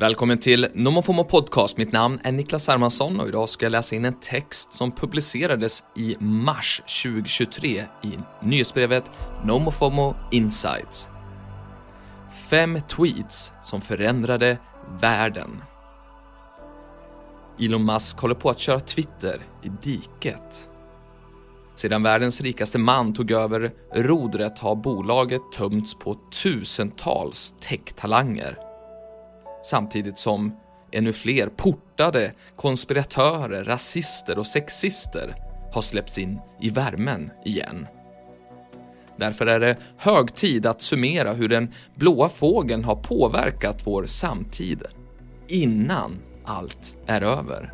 Välkommen till Nomofomo Podcast. Mitt namn är Niklas Hermansson och idag ska jag läsa in en text som publicerades i mars 2023 i nyhetsbrevet Nomofomo Insights. Fem tweets som förändrade världen. Elon Musk håller på att köra Twitter i diket. Sedan världens rikaste man tog över rodret har bolaget tömts på tusentals tech-talanger samtidigt som ännu fler portade konspiratörer, rasister och sexister har släppts in i värmen igen. Därför är det hög tid att summera hur den blåa fågeln har påverkat vår samtid innan allt är över.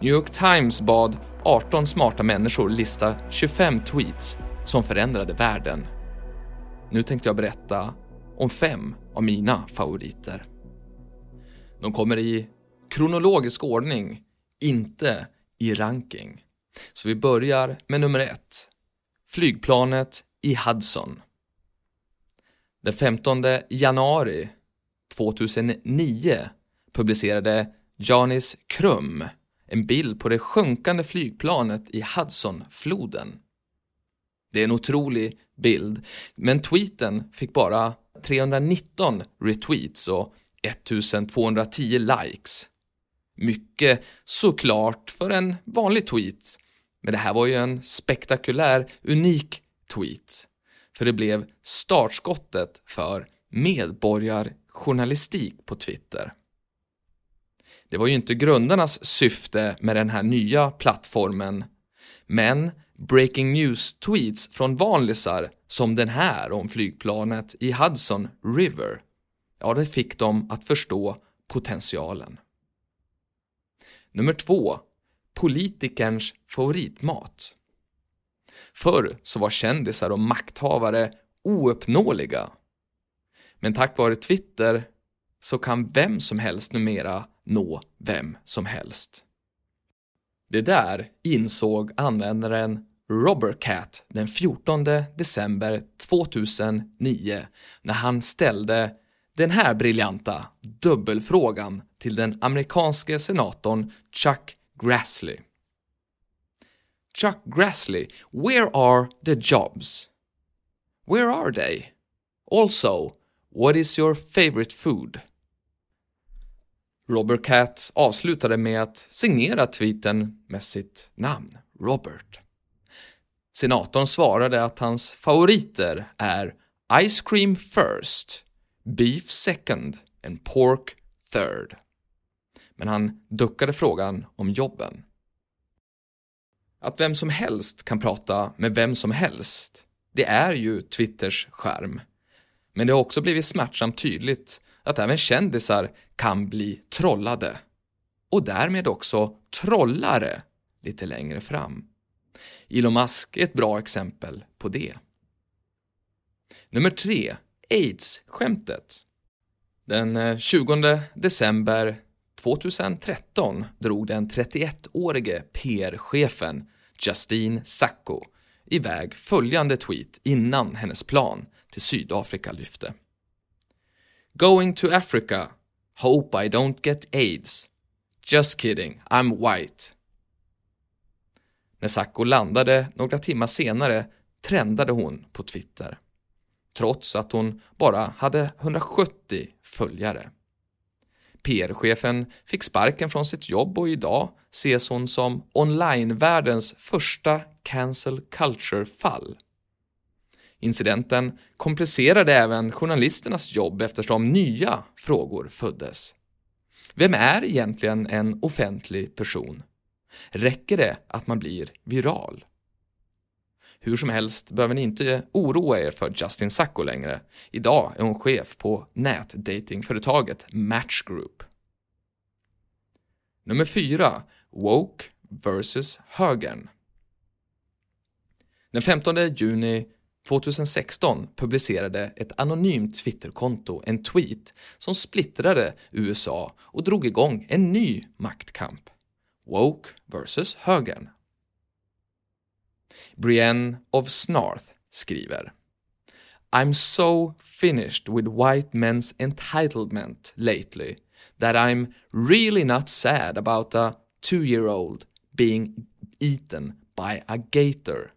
New York Times bad 18 smarta människor lista 25 tweets som förändrade världen. Nu tänkte jag berätta om fem av mina favoriter. De kommer i kronologisk ordning, inte i ranking. Så vi börjar med nummer ett. Flygplanet i Hudson. Den 15 januari 2009 publicerade Janis Krum en bild på det sjunkande flygplanet i Hudsonfloden. Det är en otrolig bild, men tweeten fick bara 319 retweets och 1210 likes. Mycket såklart för en vanlig tweet, men det här var ju en spektakulär, unik tweet. För det blev startskottet för medborgarjournalistik på Twitter. Det var ju inte grundarnas syfte med den här nya plattformen, men breaking news-tweets från vanlisar som den här om flygplanet i Hudson River, ja, det fick dem att förstå potentialen. Nummer två, politikerns favoritmat. Förr så var kändisar och makthavare ouppnåeliga. Men tack vare Twitter så kan vem som helst numera nå vem som helst. Det där insåg användaren Robercat den 14 december 2009 när han ställde den här briljanta dubbelfrågan till den amerikanske senatorn Chuck Grassley. Chuck Grassley, where are the jobs? Where are they? Also, what is your favorite food? Robert Katz avslutade med att signera tweeten med sitt namn, Robert. Senatorn svarade att hans favoriter är Ice cream first, Beef second and pork third. Men han duckade frågan om jobben. Att vem som helst kan prata med vem som helst, det är ju Twitters skärm. Men det har också blivit smärtsamt tydligt att även kändisar kan bli trollade. Och därmed också trollare lite längre fram. Elon Musk är ett bra exempel på det. Nummer 3. AIDS-skämtet. Den eh, 20 december 2013 drog den 31-årige PR-chefen Justine Sacco iväg följande tweet innan hennes plan till Sydafrika lyfte. Going to Africa. Hope I don't get AIDS. Just kidding, I'm white. När Sacco landade några timmar senare trendade hon på Twitter. Trots att hon bara hade 170 följare. PR-chefen fick sparken från sitt jobb och idag ses hon som online-världens första cancel culture-fall. Incidenten komplicerade även journalisternas jobb eftersom nya frågor föddes. Vem är egentligen en offentlig person? Räcker det att man blir viral? Hur som helst behöver ni inte oroa er för Justin Sacco längre. Idag är hon chef på nätdatingföretaget Match Group. Nummer 4. Woke vs högern. Den 15 juni 2016 publicerade ett anonymt Twitterkonto en tweet som splittrade USA och drog igång en ny maktkamp. Woke versus högern. Brienne of Snarth skriver I'm so finished with white men's entitlement lately that I'm really not sad about a two year old being eaten by a gator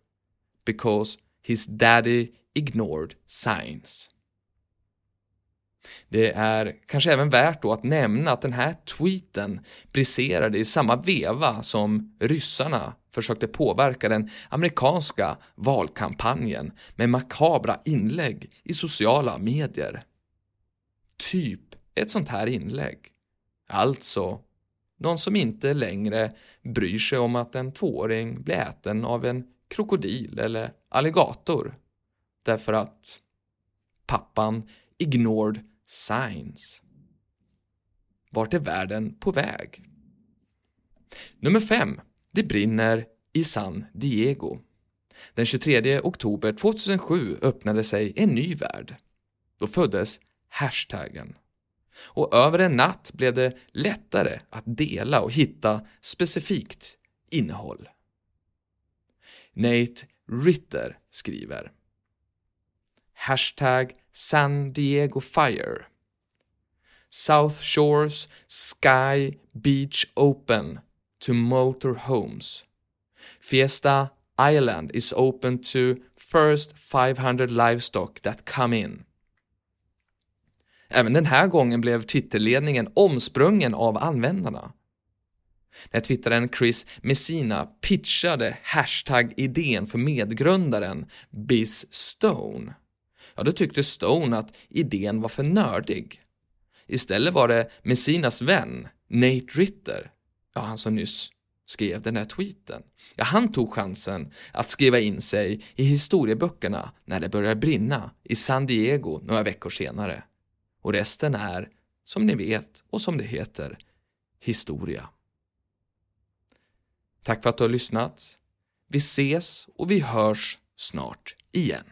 because his daddy ignored signs. Det är kanske även värt då att nämna att den här tweeten briserade i samma veva som ryssarna försökte påverka den amerikanska valkampanjen med makabra inlägg i sociala medier. Typ ett sånt här inlägg. Alltså, någon som inte längre bryr sig om att en tvååring blir äten av en krokodil eller alligator därför att pappan ignored signs. Vart är världen på väg? Nummer 5. Det brinner i San Diego. Den 23 oktober 2007 öppnade sig en ny värld. Då föddes hashtaggen. Och över en natt blev det lättare att dela och hitta specifikt innehåll. Nate Ritter skriver Hashtag San Diego Fire South Shores Sky Beach Open to motor homes. Fiesta Island is open to first 500 livestock that come in. Även den här gången blev Twitterledningen omsprungen av användarna. När twittraren Chris Messina pitchade hashtag-idén för medgrundaren Biz Stone, ja då tyckte Stone att idén var för nördig. Istället var det Messinas vän, Nate Ritter, ja han som nyss skrev den här tweeten. Ja, han tog chansen att skriva in sig i historieböckerna när det började brinna i San Diego några veckor senare. Och resten är, som ni vet och som det heter, historia. Tack för att du har lyssnat. Vi ses och vi hörs snart igen.